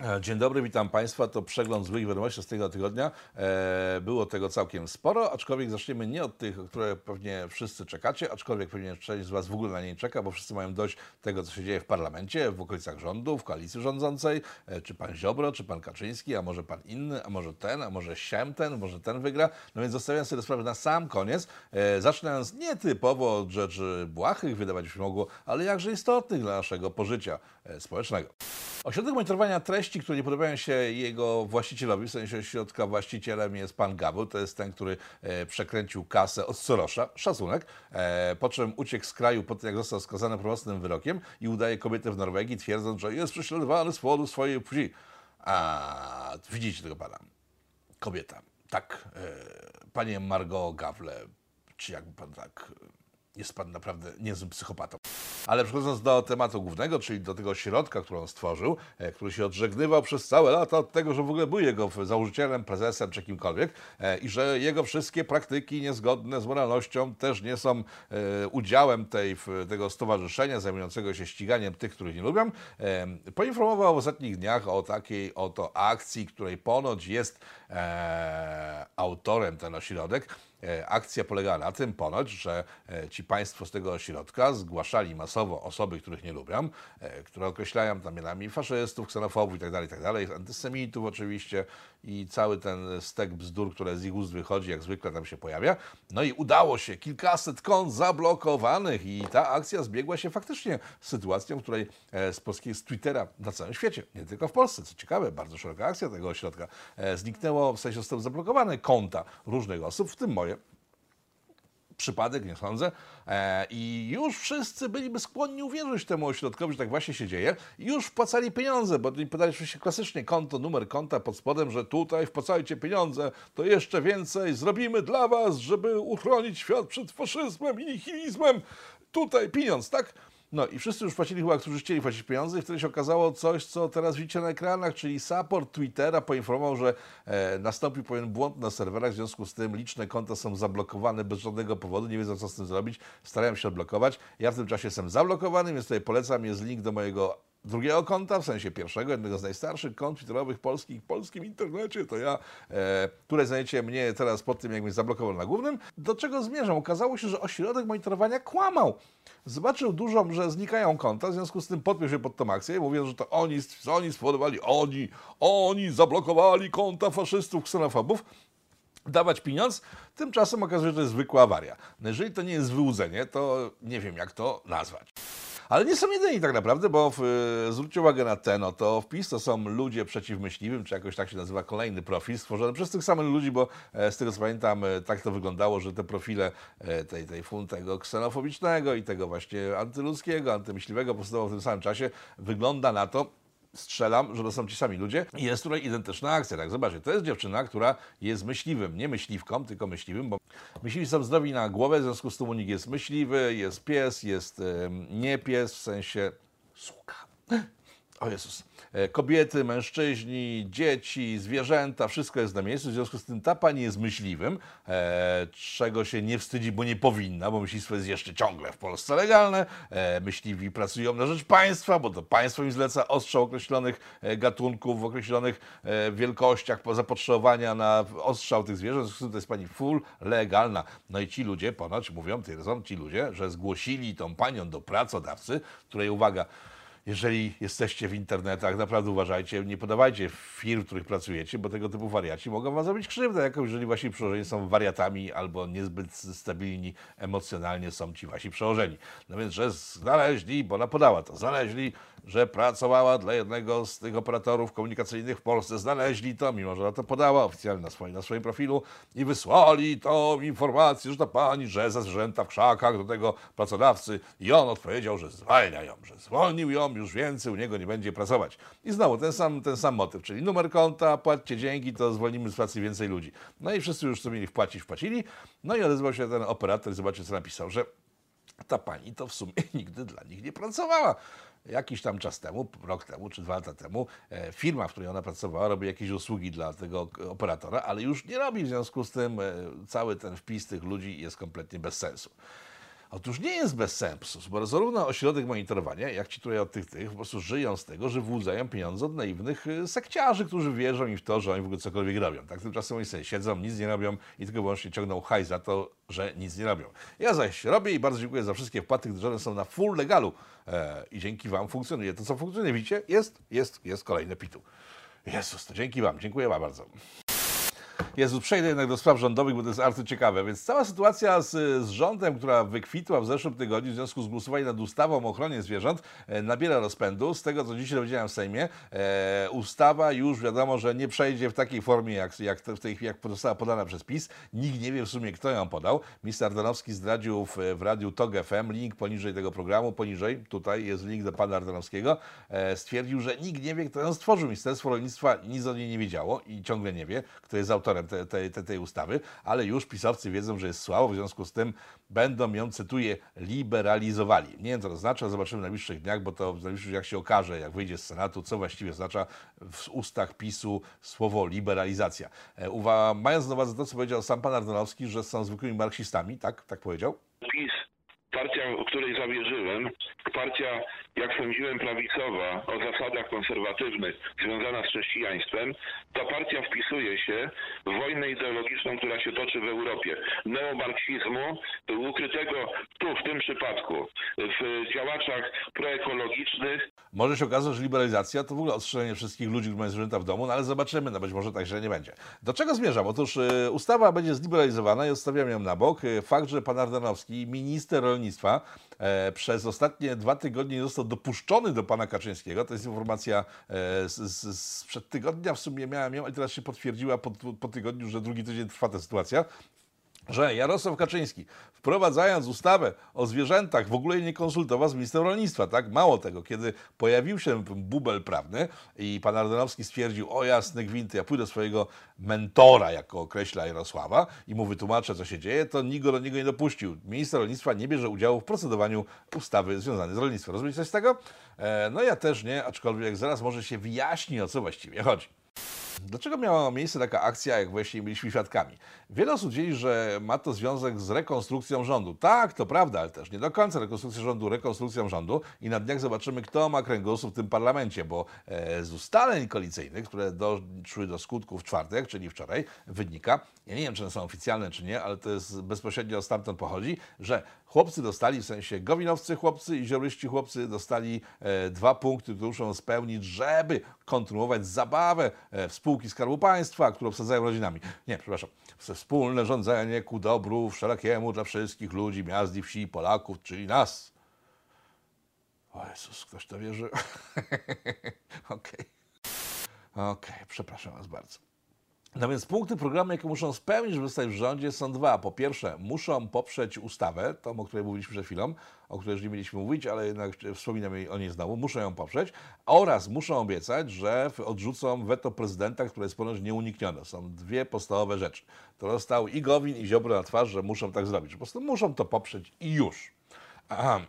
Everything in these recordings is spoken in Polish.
E, Dzień dobry, witam Państwa. To przegląd złych wiadomości z tego tygodnia. E, Było tego całkiem sporo, aczkolwiek zaczniemy nie od tych, które pewnie wszyscy czekacie, aczkolwiek pewnie część z Was w ogóle na nie czeka, bo wszyscy mają dość tego, co się dzieje w parlamencie, w okolicach rządu, w koalicji rządzącej. E, Czy Pan Ziobro, czy Pan Kaczyński, a może Pan inny, a może ten, a może siem ten, może ten wygra. No więc zostawiam sobie tę sprawę na sam koniec, zaczynając nie typowo od rzeczy błahych, wydawać się mogło, ale jakże istotnych dla naszego pożycia społecznego. Ośrodek monitorowania treści, które nie podobają się jego właścicielowi, w sensie ośrodka właścicielem jest pan Gaweł, to jest ten, który e, przekręcił kasę od Sorosza, szacunek, e, po czym uciekł z kraju po tym, jak został skazany prawomocnym wyrokiem i udaje kobietę w Norwegii, twierdząc, że jest prześladowany z powodu swojej płci. A widzicie tego pana? Kobieta. Tak, e, panie Margot Gawle, czy jakby pan tak, jest pan naprawdę niezłym psychopatą. Ale przechodząc do tematu głównego, czyli do tego środka, który on stworzył, e, który się odżegnywał przez całe lata od tego, że w ogóle był jego założycielem, prezesem czy kimkolwiek e, i że jego wszystkie praktyki niezgodne z moralnością też nie są e, udziałem tej, tego stowarzyszenia zajmującego się ściganiem tych, których nie lubią, poinformował w ostatnich dniach o takiej oto akcji, której ponoć jest autorem ten ośrodek. E, Akcja polegała na tym ponoć, że e, ci państwo z tego ośrodka zgłaszali masowo osoby, których nie lubią, e, które określają tam mianami faszystów, ksenofobów itd., itd., antysemitów oczywiście i cały ten stek bzdur, które z ich ust wychodzi, jak zwykle tam się pojawia. No i udało się, kilkaset kont zablokowanych i ta akcja zbiegła się faktycznie z sytuacją, w której z polskiego, z Twittera na całym świecie, nie tylko w Polsce, co ciekawe, bardzo szeroka akcja tego ośrodka, zniknęło, w sensie zostały zablokowane konta różnych osób, w tym moje, przypadek, nie sądzę. E, I już wszyscy byliby skłonni uwierzyć temu ośrodkowi, że tak właśnie się dzieje. I już wpłacali pieniądze, bo oni podali oczywiście klasycznie konto, numer konta pod spodem, że tutaj wpłacajcie pieniądze, to jeszcze więcej zrobimy dla was, żeby uchronić świat przed faszyzmem i nihilizmem. Tutaj pieniądz, tak? No i wszyscy już płacili chyba, którzy chcieli płacić pieniądze i wtedy się okazało coś, co teraz widzicie na ekranach, czyli support Twittera poinformował, że e, nastąpił pewien błąd na serwerach, w związku z tym liczne konta są zablokowane bez żadnego powodu, nie wiedzą co z tym zrobić, starają się odblokować. Ja w tym czasie jestem zablokowany, więc tutaj polecam, jest link do mojego drugiego konta, w sensie pierwszego, jednego z najstarszych kont twitterowych polskich w polskim internecie, to ja, e, które znajdziecie mnie teraz pod tym, jak mnie zablokował na głównym. Do czego zmierzam? Okazało się, że ośrodek monitorowania kłamał. Zobaczył dużo, że znikają konta, w związku z tym podpiął się pod tą akcję, mówiąc, że to oni, oni spowodowali, oni, oni zablokowali konta faszystów, ksenofobów dawać pieniądz, tymczasem okazuje się, że to jest zwykła awaria. No jeżeli to nie jest wyłudzenie, to nie wiem, jak to nazwać. Ale nie są jedyni tak naprawdę, bo w, y, zwróćcie uwagę na ten oto wpis, to są ludzie przeciwmyśliwym, czy jakoś tak się nazywa kolejny profil, stworzony przez tych samych ludzi, bo e, z tego co pamiętam, e, tak to wyglądało, że te profile e, tej, tej fun, tego ksenofobicznego i tego właśnie antyludzkiego, antymyśliwego powstało w tym samym czasie. Wygląda na to, strzelam, że to są ci sami ludzie. Jest tutaj identyczna akcja. Tak, zobaczcie, to jest dziewczyna, która jest myśliwym, nie myśliwką, tylko myśliwym, bo myśliwi są zdrowi na głowę, w związku z tym u nich jest myśliwy, jest pies, jest em, nie pies, w sensie sługa. O Jezus. E, Kobiety, mężczyźni, dzieci, zwierzęta, wszystko jest na miejscu. W związku z tym ta pani jest myśliwym, e, czego się nie wstydzi, bo nie powinna, bo myślistwo jest jeszcze ciągle w Polsce legalne. E, myśliwi pracują na rzecz państwa, bo to państwo im zleca ostrzał określonych gatunków, w określonych wielkościach po- zapotrzebowania na ostrzał tych zwierząt. W związku z tym to jest pani full legalna. No i ci ludzie ponoć mówią, ci ludzie, że zgłosili tą panią do pracodawcy, której uwaga, jeżeli jesteście w internetach, naprawdę uważajcie, nie podawajcie firm, w których pracujecie, bo tego typu wariaci mogą wam zrobić krzywdę, jako jeżeli wasi przełożeni są wariatami albo niezbyt stabilni emocjonalnie są ci wasi przełożeni. No więc, że znaleźli, bo ona podała to, znaleźli, że pracowała dla jednego z tych operatorów komunikacyjnych w Polsce, znaleźli to, mimo że ona to podała oficjalnie na swoim, na swoim profilu i wysłali tą informację, że ta pani, że za zwierzęta w krzakach do tego pracodawcy i on odpowiedział, że zwalnia ją, że zwolnił ją, już więcej u niego nie będzie pracować. I znowu ten sam, ten sam motyw, czyli numer konta, płaccie dzięki, to zwolnimy z pracy więcej ludzi. No i wszyscy już co mieli wpłacić, wpłacili. No i odezwał się ten operator i zobaczcie, co napisał, że ta pani to w sumie nigdy dla nich nie pracowała. Jakiś tam czas temu, rok temu czy dwa lata temu, e, firma, w której ona pracowała, robi jakieś usługi dla tego operatora, ale już nie robi. W związku z tym e, cały ten wpis tych ludzi jest kompletnie bez sensu. Otóż nie jest bez sensu, bo zarówno ośrodek monitorowania, jak ci tutaj od tych, tych po prostu żyją z tego, że wyłudzają pieniądze od naiwnych y, sekciarzy, którzy wierzą im w to, że oni w ogóle cokolwiek robią. Tak tymczasem oni sobie siedzą, nic nie robią i tylko wyłącznie ciągną hajs za to, że nic nie robią. Ja zaś robię i bardzo dziękuję za wszystkie wpłaty, które są na full legalu e, i dzięki Wam funkcjonuje to, co funkcjonuje. Widzicie? Jest, jest, jest kolejne pitu. Jezus, to dzięki Wam, dziękuję Wam bardzo. Jezu, przejdę jednak do spraw rządowych, bo to jest bardzo ciekawe. Więc cała sytuacja z, z rządem, która wykwitła w zeszłym tygodniu w związku z głosowaniem nad ustawą o ochronie zwierząt, e, nabiera rozpędu. Z tego, co dzisiaj dowiedziałem w Sejmie, e, ustawa już wiadomo, że nie przejdzie w takiej formie, jak, jak, w tej, jak została podana przez PiS. Nikt nie wie w sumie, kto ją podał. Minister Ardanowski zdradził w, w radiu TOG FM, link poniżej tego programu, poniżej, tutaj jest link do pana Ardanowskiego, e, stwierdził, że nikt nie wie, kto ją stworzył. Ministerstwo Rolnictwa nic o niej nie wiedziało i ciągle nie wie, kto jest autorem te, te, te, tej ustawy, ale już pisowcy wiedzą, że jest słabo, w związku z tym będą ją, cytuję, liberalizowali. Nie wiem, co to oznacza, zobaczymy w najbliższych dniach, bo to w najbliższych dniach się okaże, jak wyjdzie z Senatu, co właściwie oznacza w ustach PiSu słowo liberalizacja. E, uwa mając na uwadze to, co powiedział sam pan Ardanowski, że są zwykłymi marksistami, tak, tak powiedział? PiS, partia, której zawierzyłem, partia, jak sądziłem, prawicowa, o zasadach konserwatywnych, związana z chrześcijaństwem, ta partia wpisuje się w wojnę ideologiczną, która się toczy w Europie. Neomarksizmu, ukrytego tu, w tym przypadku, w działaczach proekologicznych, Może się okazać, że liberalizacja to w ogóle ostrzeżenie wszystkich ludzi, którzy mają zwierzęta w domu, no ale zobaczymy, no być może tak źle nie będzie. Do czego zmierzam? Otóż e, ustawa będzie zliberalizowana i odstawiam ją na bok. E, Fakt, że pan Ardanowski, minister rolnictwa, e, przez ostatnie dwa tygodnie nie został dopuszczony do pana Kaczyńskiego, to jest informacja e, z, sprzed tygodnia, w sumie miałem ją i teraz się potwierdziła po, po tygodniu, że drugi tydzień trwa ta sytuacja że Jarosław Kaczyński, wprowadzając ustawę o zwierzętach, w ogóle nie konsultował z ministrem rolnictwa. Tak? Mało tego, kiedy pojawił się bubel prawny i pan Ardanowski stwierdził, o jasny gwint, ja pójdę do swojego mentora, jako określa Jarosława, i mu wytłumaczę, co się dzieje, to nikt go do niego nie dopuścił. Minister rolnictwa nie bierze udziału w procedowaniu ustawy związanej z rolnictwem. Rozumiecie coś z tego? E, no ja też nie, aczkolwiek zaraz może się wyjaśni, o co właściwie chodzi. Dlaczego miała miejsce taka akcja, jak właśnie byliśmy świadkami? Wiele osób twierdzi, że ma to związek z rekonstrukcją rządu. Tak, to prawda, ale też nie do końca rekonstrukcja rządu, rekonstrukcją rządu i na dniach zobaczymy, kto ma kręgosłup w tym parlamencie, bo e, z ustaleń koalicyjnych, które doszły do skutku w czwartek, czyli wczoraj, wynika, ja nie wiem, czy one są oficjalne, czy nie, ale to jest bezpośrednio stamtąd pochodzi, że chłopcy dostali, w sensie gowinowcy chłopcy i ziobryści chłopcy dostali e, dwa punkty, które muszą spełnić, żeby kontynuować zabawę e, w spółki Skarbu Państwa, które obsadzają rodzinami. Nie, przepraszam. Wspólne rządzenie ku dobru wszelakiemu dla wszystkich ludzi, miast i wsi, Polaków, czyli nas. O Jezus, ktoś to wierzy? Okej. Okej, przepraszam Was bardzo. No więc punkty programu, jakie muszą spełnić, żeby zostać w rządzie są dwa. Po pierwsze, muszą poprzeć ustawę, tą, o której mówiliśmy przed chwilą, o której już nie mieliśmy mówić, ale jednak wspominam o niej znowu, muszą ją poprzeć oraz muszą obiecać, że odrzucą weto prezydenta, które jest ponoć nieuniknione. Są dwie podstawowe rzeczy. To dostał i Gowin, i Ziobro na twarz, że muszą tak zrobić. Po prostu muszą to poprzeć i już. Aha.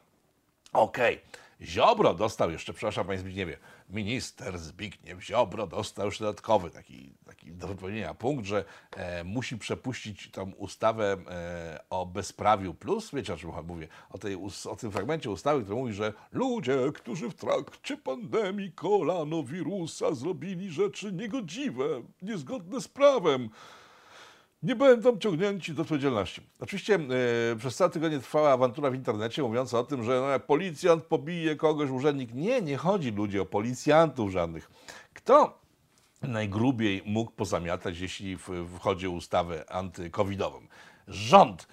Okej. Ziobro dostał jeszcze, przepraszam Panie Zbigniewie, minister Zbigniew Ziobro dostał już dodatkowy taki, taki do wypełnienia punkt, że e, musi przepuścić tą ustawę e, o bezprawiu plus, wiecie o czym mówię, o, tej, o tym fragmencie ustawy, który mówi, że ludzie, którzy w trakcie pandemii koronawirusa zrobili rzeczy niegodziwe, niezgodne z prawem, nie będą ciągnięci do odpowiedzialności. Oczywiście e, przez cały tygodnie trwała awantura w internecie mówiąca o tym, że no, policjant pobije kogoś, urzędnik. Nie, nie chodzi ludzi o policjantów żadnych. Kto najgrubiej mógł pozamiatać, jeśli wchodzi ustawę antykowidową? Rząd.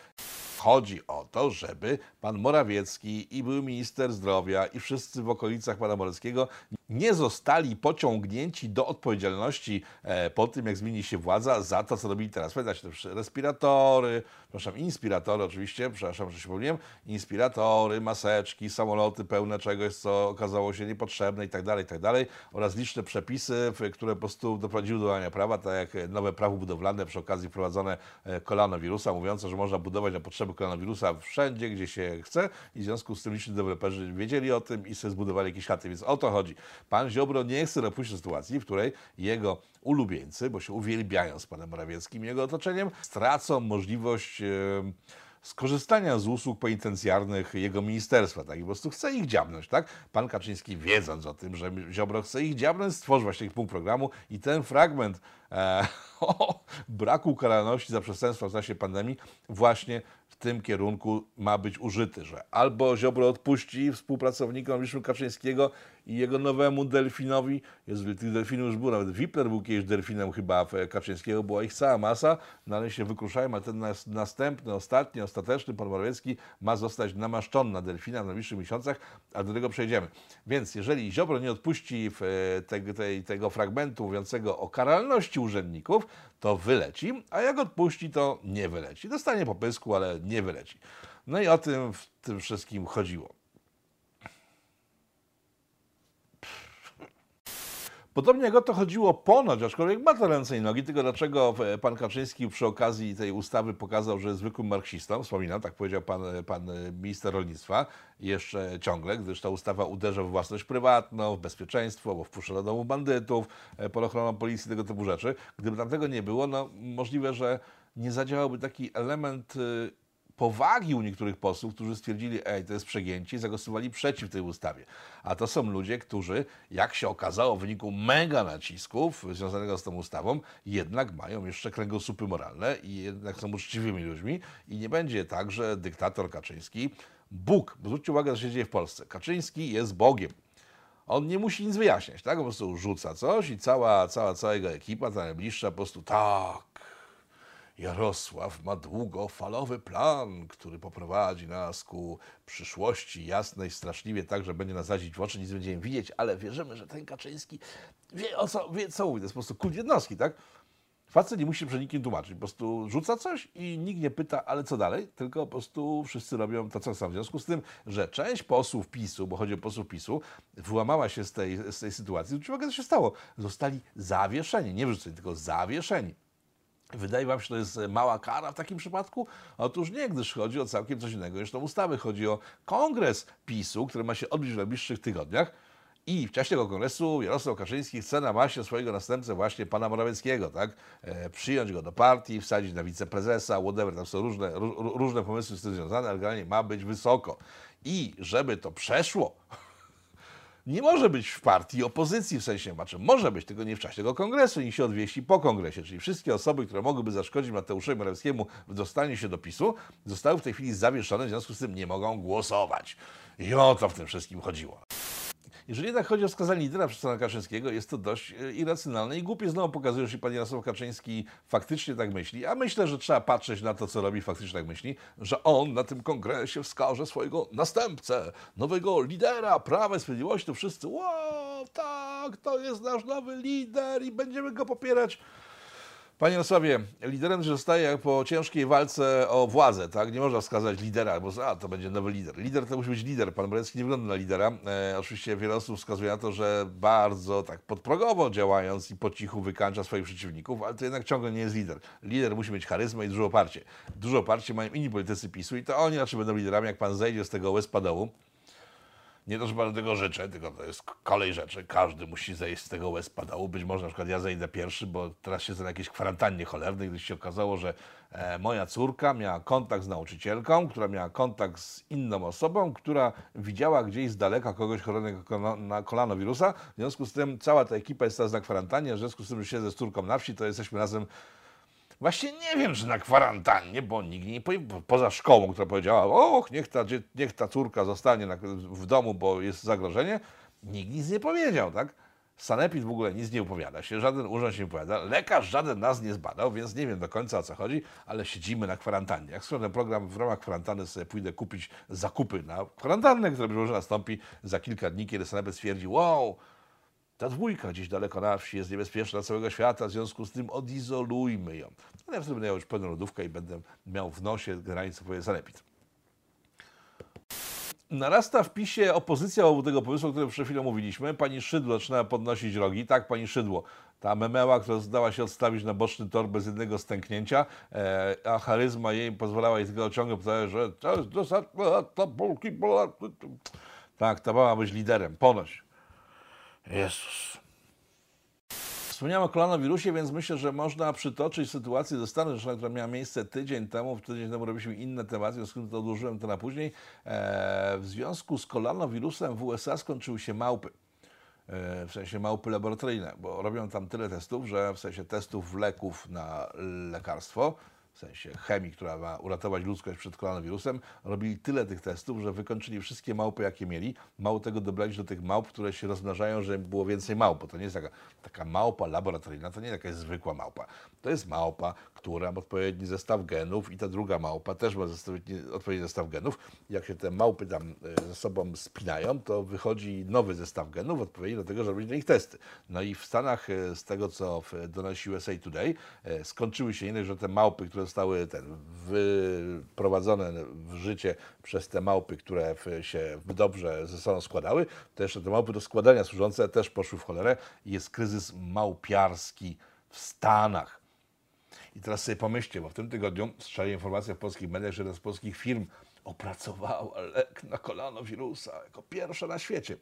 Chodzi o to, żeby pan Morawiecki i był minister zdrowia i wszyscy w okolicach pana Morawieckiego nie zostali pociągnięci do odpowiedzialności e, po tym, jak zmieni się władza za to, co robili teraz. Pamiętacie, te respiratory, przepraszam, inspiratory oczywiście, przepraszam, że się pomyliłem, inspiratory, maseczki, samoloty pełne czegoś, co okazało się niepotrzebne i tak dalej, i tak dalej, oraz liczne przepisy, które po prostu doprowadziły do łamania prawa, tak jak nowe prawo budowlane przy okazji wprowadzone e, koronawirusa, mówiące, że można budować na potrzeby koronawirusa wszędzie, gdzie się chce i w związku z tym liczni deweloperzy wiedzieli o tym i sobie zbudowali jakieś chaty, więc o to chodzi. Pan Ziobro nie chce dopuścić sytuacji, w której jego ulubieńcy, bo się uwielbiają z panem Morawieckim i jego otoczeniem, stracą możliwość skorzystania z usług penitencjarnych jego ministerstwa, tak? I po prostu chce ich dziabnąć, tak? Pan Kaczyński wiedząc o tym, że Ziobro chce ich dziabnąć, stworzył właśnie punkt programu i ten fragment e, o braku karalności za przestępstwa w czasie pandemii właśnie w tym kierunku ma być użyty, że albo Ziobro odpuści współpracownikom Wisły Kaczyńskiego i jego nowemu delfinowi, jest tych delfinów już było, nawet Wipler był kiedyś delfinem chyba Kaczyńskiego, była ich cała masa, no ale się wykruszają, a ten następny, ostatni, ostateczny, pan Morawiecki ma zostać namaszczony na delfina w najbliższych miesiącach, a do tego przejdziemy. Więc jeżeli Ziobro nie odpuści te, te, tego fragmentu mówiącego o karalności urzędników, to wyleci, a jak odpuści, to nie wyleci. Dostanie popysku, ale nie wyleci. No i o tym w tym wszystkim chodziło. Podobnie jak o to chodziło ponoć, aczkolwiek ma to ręce i nogi, tylko dlaczego pan Kaczyński przy okazji tej ustawy pokazał, że jest zwykłym marksistą, wspominam, tak powiedział pan, pan minister rolnictwa, jeszcze ciągle, gdyż ta ustawa uderza w własność prywatną, w bezpieczeństwo, bo wpuszcza do domu bandytów, pod ochroną policji, tego typu rzeczy. Gdyby tam tego nie było, no możliwe, że nie zadziałałby taki element powagi u niektórych posłów, którzy stwierdzili, ej, to jest przegięcie i zagłosowali przeciw tej ustawie. A to są ludzie, którzy, jak się okazało w wyniku mega nacisków związanego z tą ustawą, jednak mają jeszcze kręgosłupy moralne i jednak są uczciwymi ludźmi i nie będzie tak, że dyktator Kaczyński, Bóg, bo zwróćcie uwagę, co się dzieje w Polsce, Kaczyński jest Bogiem. On nie musi nic wyjaśniać, tak? Po prostu rzuca coś i cała, cała, cała jego ekipa, ta najbliższa, po prostu tak, Jarosław ma długofalowy plan, który poprowadzi nas ku przyszłości jasnej, straszliwie tak, że będzie nas zadzić w oczy, nic będziemy widzieć, ale wierzymy, że ten Kaczyński wie, o co, wie, co mówi. To jest po prostu kult jednostki, tak? Facet nie musi przed nikim tłumaczyć. Po prostu rzuca coś i nikt nie pyta, ale co dalej? Tylko po prostu wszyscy robią to, co chcą. W związku z tym, że część posłów PiSu, bo chodzi o posłów PiSu, wyłamała się z tej, z tej sytuacji, zwróćcie uwagę, co się stało. Zostali zawieszeni. Nie wrzuceni, tylko zawieszeni. Wydaje wam się, że to jest mała kara w takim przypadku? Otóż nie, gdyż chodzi o całkiem coś innego niż tą ustawę. Chodzi o kongres PiSu, który ma się odbyć w najbliższych tygodniach. I w czasie tego kongresu Jarosław Kaczyński chce na masie swojego następcę właśnie pana Morawieckiego, tak? E, przyjąć go do partii, wsadzić na wiceprezesa, whatever, tam są różne, różne pomysły z tym związane, ale generalnie ma być wysoko. I żeby to przeszło, nie może być w partii opozycji, w sensie, znaczy może być, tylko nie w czasie tego kongresu i się odwieści po kongresie. Czyli wszystkie osoby, które mogłyby zaszkodzić Mateuszowi Morawieckiemu w dostaniu się do PiSu, zostały w tej chwili zawieszone, w związku z tym nie mogą głosować. I o to w tym wszystkim chodziło. Jeżeli jednak chodzi o wskazanie lidera przez pana Kaczyńskiego, jest to dość e, irracjonalne i głupie. Znowu pokazuje, że pan Jarosław Kaczyński faktycznie tak myśli, a myślę, że trzeba patrzeć na to, co robi, faktycznie tak myśli, że on na tym kongresie wskaże swojego następcę, nowego lidera Prawa i Sprawiedliwości, to wszyscy, wow, tak, to jest nasz nowy lider i będziemy go popierać. Panie Jarosławie, liderem zostaje po ciężkiej walce o władzę, tak? Nie można wskazać lidera, bo a, to będzie nowy lider. Lider to musi być lider. Pan Morawiecki nie wygląda na lidera. E, oczywiście wiele osób wskazuje na to, że bardzo tak podprogowo działając i po cichu wykańcza swoich przeciwników, ale to jednak ciągle nie jest lider. Lider musi mieć charyzmę i dużo oparcie. Dużo oparcie mają inni politycy PiSu i to oni raczej będą liderami, jak pan zejdzie z tego łez-padołu. Nie to, że bardzo tego życzę, tylko to jest kolej rzeczy. Każdy musi zejść z tego łez padału. Być może na przykład ja zejdę pierwszy, bo teraz siedzę na jakiejś kwarantannie cholernej, gdyż się okazało, że e, moja córka miała kontakt z nauczycielką, która miała kontakt z inną osobą, która widziała gdzieś z daleka kogoś chorego na kolanowirusa. W związku z tym cała ta ekipa jest teraz na kwarantannie. W związku z tym, że siedzę z córką na wsi, to jesteśmy razem Właśnie nie wiem, czy na kwarantannie, bo nikt nie powie, poza szkołą, która powiedziała, och, niech ta, niech ta córka zostanie na, w domu, bo jest zagrożenie, nikt nic nie powiedział, tak? Sanepid w ogóle nic nie upowiada się, żaden urząd się nie upowiada, lekarz żaden nas nie zbadał, więc nie wiem do końca o co chodzi, ale siedzimy na kwarantannie. Jak skończę program, w ramach kwarantanny sobie pójdę kupić zakupy na kwarantannę, która być może nastąpi za kilka dni, kiedy Sanepid stwierdzi, wow, ta dwójka gdzieś daleko na wsi jest niebezpieczna dla całego świata, w związku z tym odizolujmy ją. No ja wtedy będę miał już pełną lodówkę i będę miał w nosie granicę powie sanepid. Narasta w PiSie opozycja wobec tego pomysłu, o którym przed chwilą mówiliśmy. Pani Szydło zaczyna podnosić rogi. Tak, pani Szydło, ta memeła, która zdała się odstawić na boczny tor bez jednego stęknięcia, e, a charyzma jej pozwalała jej tylko ciągle powtarzać, że to jest dosadne, to Tak, ta mała być liderem, ponoć. Jezus. Wspomniałem o koronawirusie, więc myślę, że można przytoczyć sytuację ze Stanów Zjednoczonych, która miała miejsce tydzień temu. Tydzień temu robiliśmy inne tematy, w związku z tym to odłożyłem to na później. E, w związku z koronawirusem w USA skończyły się małpy. E, w sensie małpy laboratoryjne, bo robią tam tyle testów, że w sensie testów leków na lekarstwo, w sensie chemii, która ma uratować ludzkość przed koronawirusem, robili tyle tych testów, że wykończyli wszystkie małpy, jakie mieli. Mało tego dobrali do tych małp, które się rozmnażają, żeby było więcej małp, bo to nie jest taka, taka małpa laboratoryjna, to nie jest jakaś zwykła małpa. To jest małpa, która ma odpowiedni zestaw genów i ta druga małpa też ma odpowiedni zestaw genów. Jak się te małpy tam e, ze sobą spinają, to wychodzi nowy zestaw genów odpowiedni do tego, żeby robić na nich testy. No i w Stanach, e, z tego co donosi USA Today, e, skończyły się inne, że te małpy, które zostały ten, wyprowadzone w życie przez te małpy, które się dobrze ze sobą składały, to jeszcze te małpy do składania służące też poszły w cholerę i jest kryzys małpiarski w Stanach. I teraz sobie pomyślcie, bo w tym tygodniu strzeli informacja w polskich mediach, że jedna z polskich firm opracowała lek na kolonowirusa jako pierwsza na świecie.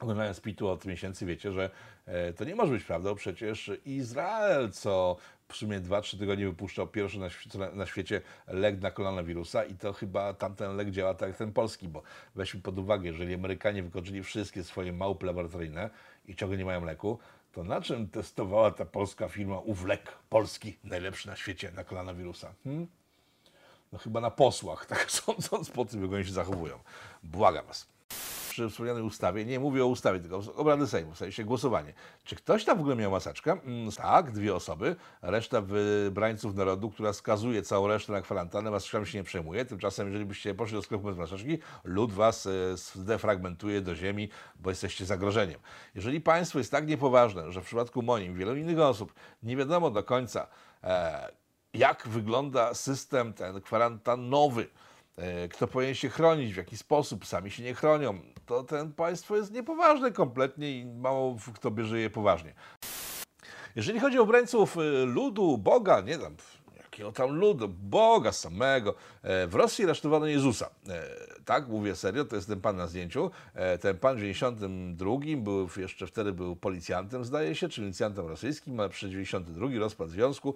Oglądając PIT-u od miesięcy wiecie, że e, to nie może być prawdą. Przecież Izrael, co w sumie 2-3 tygodnie wypuszczał pierwszy na, na, świecie lek na koronawirusa i to chyba tamten lek działa tak jak ten polski, bo weźmy pod uwagę, jeżeli Amerykanie wykończyli wszystkie swoje małpy laboratoryjne i ciągle nie mają leku, to na czym testowała ta polska firma ów lek polski, najlepszy na świecie na koronawirusa? Hmm? No chyba na posłach, tak sądząc po tym, jak oni się zachowują. Błagam was przy wspomnianej ustawie, nie mówię o ustawie, tylko obrady Sejmu, w sensie głosowanie. Czy ktoś tam w ogóle miał maseczkę? Mm, tak, dwie osoby. Reszta wybrańców narodu, która skazuje całą resztę na kwarantannę, maseczkami się nie przejmuje. Tymczasem, jeżeli byście poszli do sklepu bez maseczki, lud was e, zdefragmentuje do ziemi, bo jesteście zagrożeniem. Jeżeli państwo jest tak niepoważne, że w przypadku moim, wielu innych osób, nie wiadomo do końca, e, jak wygląda system ten kwarantannowy, E, kto powinien się chronić, w jaki sposób, sami się nie chronią, to ten państwo jest niepoważne kompletnie i mało kto bierze je poważnie. Jeżeli chodzi o obrońców e, ludu, Boga, nie tam jakiego tam ludu, Boga samego. E, w Rosji aresztowano Jezusa. E, tak, mówię serio, to jest ten pan na zdjęciu. E, ten pan w 92 był, jeszcze wtedy był policjantem, zdaje się, czy milicjantem rosyjskim, ale przy 92 rozpad związku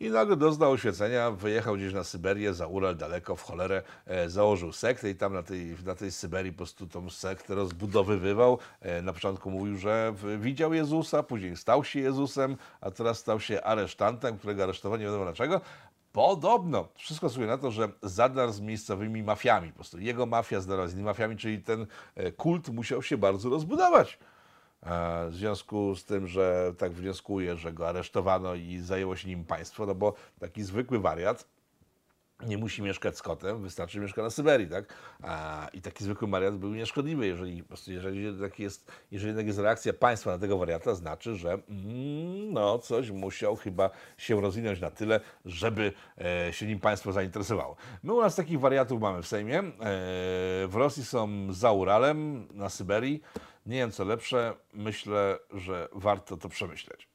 i nagle doznał oświecenia, wyjechał gdzieś na Syberię, za Ural, daleko, w cholerę, założył sektę i tam na tej, na tej Syberii po prostu tą sektę rozbudowywał. Na początku mówił, że widział Jezusa, później stał się Jezusem, a teraz stał się aresztantem, którego aresztował nie wiadomo dlaczego. Podobno wszystko wskazuje na to, że zadarł z miejscowymi mafiami. Po prostu jego mafia zdarła z innymi mafiami, czyli ten e, kult musiał się bardzo rozbudować. E, w związku z tym, że tak wnioskuje, że go aresztowano i zajęło się nim państwo, no bo taki zwykły wariat nie musi mieszkać z kotem, wystarczy mieszka na Syberii, tak? A, I taki zwykły wariat był nieszkodliwy. Jeżeli, po prostu, jeżeli, tak jest, jeżeli jednak jest reakcja państwa na tego wariata, znaczy, że mm, no, coś musiał chyba się rozwinąć na tyle, żeby e, się nim państwo zainteresowało. My u nas takich wariatów mamy w Sejmie. E, w Rosji są za Uralem, na Syberii. Nie wiem co lepsze, myślę, że warto to przemyśleć.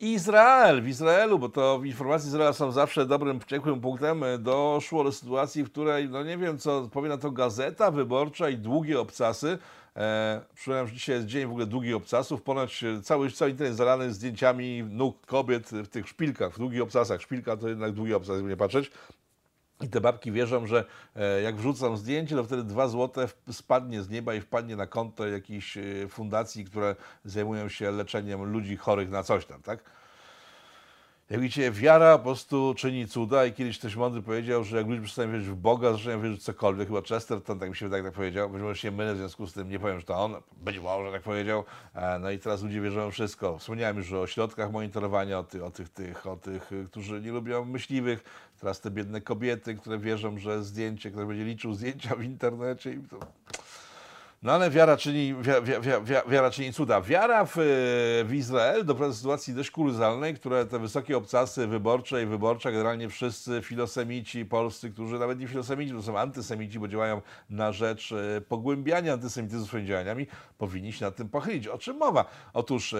Izrael, w Izraelu, bo to informacje Izraela są zawsze dobrym, ciekłym punktem, e, doszło do sytuacji, w której, no nie wiem co, powie na to gazeta wyborcza i długie obcasy, E, przypomniałem, że dzisiaj jest dzień w ogóle długich obcasów. Ponoć e, cały, cały internet zalany zdjęciami nóg kobiet w tych szpilkach, w długich obcasach. Szpilka to jednak długi obcas, jakby nie patrzeć. I te babki wierzą, że e, jak wrzucam zdjęcie, to wtedy dwa złote spadnie z nieba i wpadnie na konto jakiejś e, fundacji, które zajmują się leczeniem ludzi chorych na coś tam, tak? Jak widzicie, wiara po prostu czyni cuda i kiedyś ktoś mądry powiedział, że jak ludzie przestają wierzyć w Boga, zaczynają wierzyć w cokolwiek. Chyba Chesterton, tak mi się wydaje, tak powiedział. Być może się mylę, w związku z tym nie powiem, że to on. Być może tak powiedział. E, no i teraz ludzie wierzą w wszystko. Wspomniałem już o środkach monitorowania, o, tych, o tych, tych, o tych, którzy nie lubią myśliwych. Teraz te biedne kobiety, które wierzą, że zdjęcie, które będzie liczył zdjęcia w internecie i to... No ale wiara czyni, wiara, wiara, wiara czyni cuda. Wiara w, w Izrael doprowadza do sytuacji dość kuriozalnej, które te wysokie obcasy wyborcze i wyborcze, generalnie wszyscy filosemici polscy, którzy nawet nie filosemici, to są antysemici, bo działają na rzecz e, pogłębiania antysemityzmu swoimi działaniami, powinni się nad tym pochylić. O czym mowa? Otóż e,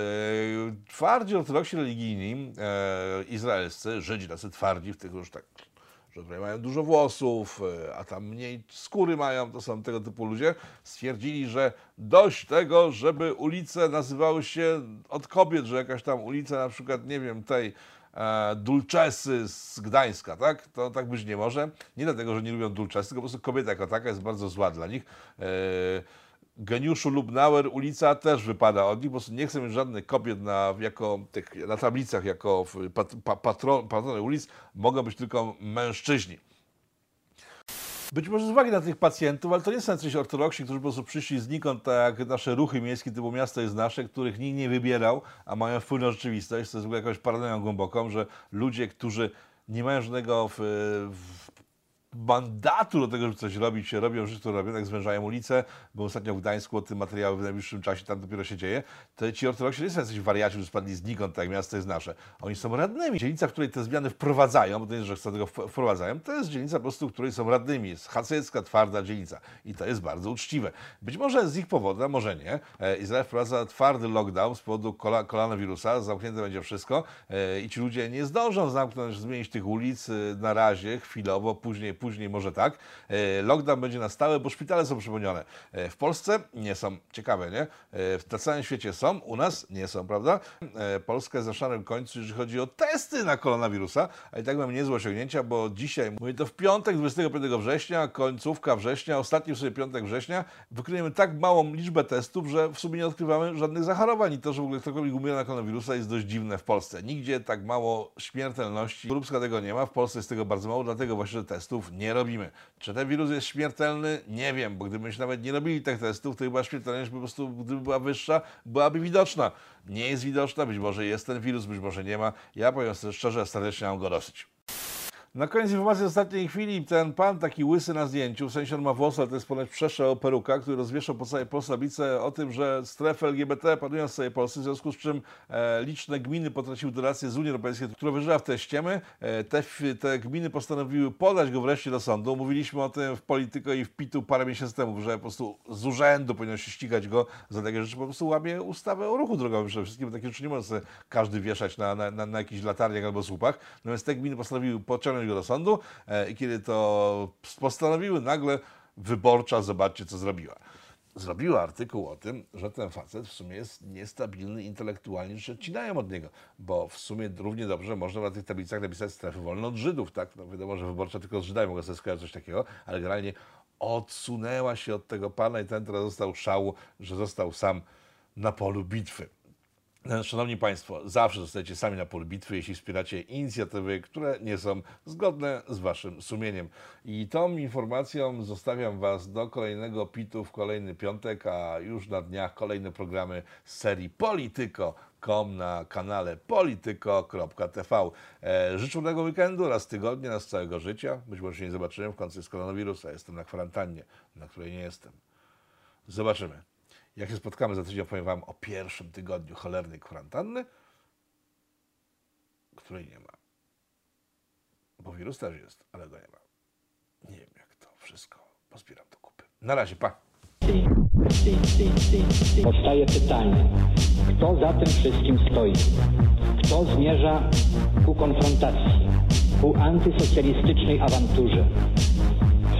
twardzi ortodoksi religijni e, izraelscy, Żydzi tacy twardzi, w tych już tak że mają dużo włosów, e, a tam mniej skóry mają, to są tego typu ludzie, stwierdzili, że dość tego, żeby ulice nazywały się od kobiet, że jakaś tam ulica na przykład, nie wiem, tej e, Dulczesy z Gdańska, tak? To tak być nie może. Nie dlatego, że nie lubią Dulczesy, tylko po prostu kobieta jako taka jest bardzo zła dla nich. E, Geniuszu Lubnauer ulica też wypada od nich, po prostu nie chcę mieć żadnych kobiet na, jako tych, na tablicach jako pat, pa, patron, patrony ulic, mogą być tylko mężczyźni. Być może z uwagi na tych pacjentów, ale to nie są jacyś ortodoksi, którzy po prostu przyszli znikąd, tak jak nasze ruchy miejskie typu miasto jest nasze, których nikt nie wybierał, a mają wpływ na rzeczywistość. To jest w ogóle jakąś paranoją głęboką, że ludzie, którzy nie mają żadnego w, w, mandatu do tego, żeby coś robić, robią rzeczy, które robią, tak zwężają ulice, bo ostatnio w Gdańsku o tym materiały w najbliższym czasie tam dopiero się dzieje, to ci ortodoksi nie są jacyś wariaci, którzy spadli znikąd, tak jak miasto jest nasze. Oni są radnymi. Dzielnica, w której te zmiany wprowadzają, bo to nie jest, że chcą tego wprowadzają, to jest dzielnica po prostu, w której są radnymi. Jest hasycka, twarda dzielnica. I to jest bardzo uczciwe. Być może z ich powodu, a może nie, e, Izrael wprowadza twardy lockdown z powodu koronawirusa, zamknięte będzie wszystko e, i ci ludzie nie zdążą zamknąć, zmienić tych ulic e, na razie, chwilowo, później, później może tak. E, Lockdown będzie na stałe, bo szpitale są przepełnione. E, W Polsce nie są. Ciekawe, nie? E, Na całym świecie są, u nas nie są, prawda? Polska jest na szarym końcu, jeżeli chodzi o testy na koronawirusa, a i tak mamy niezłe osiągnięcia, bo dzisiaj, mówię to w piątek, 25 września, końcówka września, ostatni w sobie piątek września, wykryjemy tak małą liczbę testów, że w sumie nie odkrywamy żadnych zachorowań i to, że w ogóle ktokolwiek umiera na koronawirusa jest dość dziwne w Polsce. Nigdzie tak mało śmiertelności, Lubska tego nie ma, w Polsce jest tego bardzo mało, dlatego właśnie testów nie robimy. Czy ten wirus jest śmiertelny? Nie wiem, bo gdybyśmy nawet nie robili tych testów, to chyba śmiertelność po prostu, gdyby była wyższa, byłaby widoczna. Nie jest widoczna, być może jest ten wirus, być może nie ma. Ja powiem szczerze, serdecznie mam go dosyć. Na koniec informacji ostatniej chwili, ten pan taki łysy na zdjęciu, w sensie on ma włosy, ale to jest ponoć przeszło peruka, który rozwieszał po całej Polsce o tym, że strefy LGBT panują w całej Polsce, w związku z czym e, liczne gminy potraciły dotacje z Unii Europejskiej, która wyżyła w te ściemy. E, te, te gminy postanowiły podać go wreszcie do sądu. Mówiliśmy o tym w Polityko i w PIT-u parę miesięcy temu, że po prostu z urzędu powinno się ścigać go za takie rzeczy, po prostu łamie ustawę o ruchu drogowym przede wszystkim, takie rzeczy nie może każdy wieszać na, na, na, na jakichś latarniach albo słupach. Natomiast te gminy postanowiły pociągnąć go do sądu e, i kiedy to postanowiły, nagle wyborcza, zobaczcie co zrobiła. Zrobiła artykuł o tym, że ten facet w sumie jest niestabilny intelektualnie, że odcinają od niego, bo w sumie równie dobrze można na tych tablicach napisać strefy wolne od Żydów, tak? No wiadomo, że wyborcza tylko z Żydami mogła sobie coś takiego, ale generalnie odsunęła się od tego pana i ten teraz został szału, że został sam na polu bitwy. E, Szanowni Państwo, zawsze zostajecie sami na polu bitwy, jeśli wspieracie inicjatywy, które nie są zgodne z Waszym sumieniem. I tą informacją zostawiam Was do kolejnego pitu w kolejny piątek, a już na dniach kolejne programy z serii Polityko.com na kanale polityko.tv. E, życzę udanego weekendu oraz tygodnia, nas całego życia. Być może się nie zobaczymy w końcu z koronawirusa. Jestem na kwarantannie, na której nie jestem. Zobaczymy. Jak się spotkamy za tydzień, opowiem Wam o pierwszym tygodniu cholernej kwarantanny, której nie ma. Bo wirus też jest, ale go nie ma. Nie wiem, jak to wszystko pozbieram do kupy. Na razie, pa! Powstaje pytanie, kto za tym wszystkim stoi? Kto zmierza ku konfrontacji, ku antysocjalistycznej awanturze?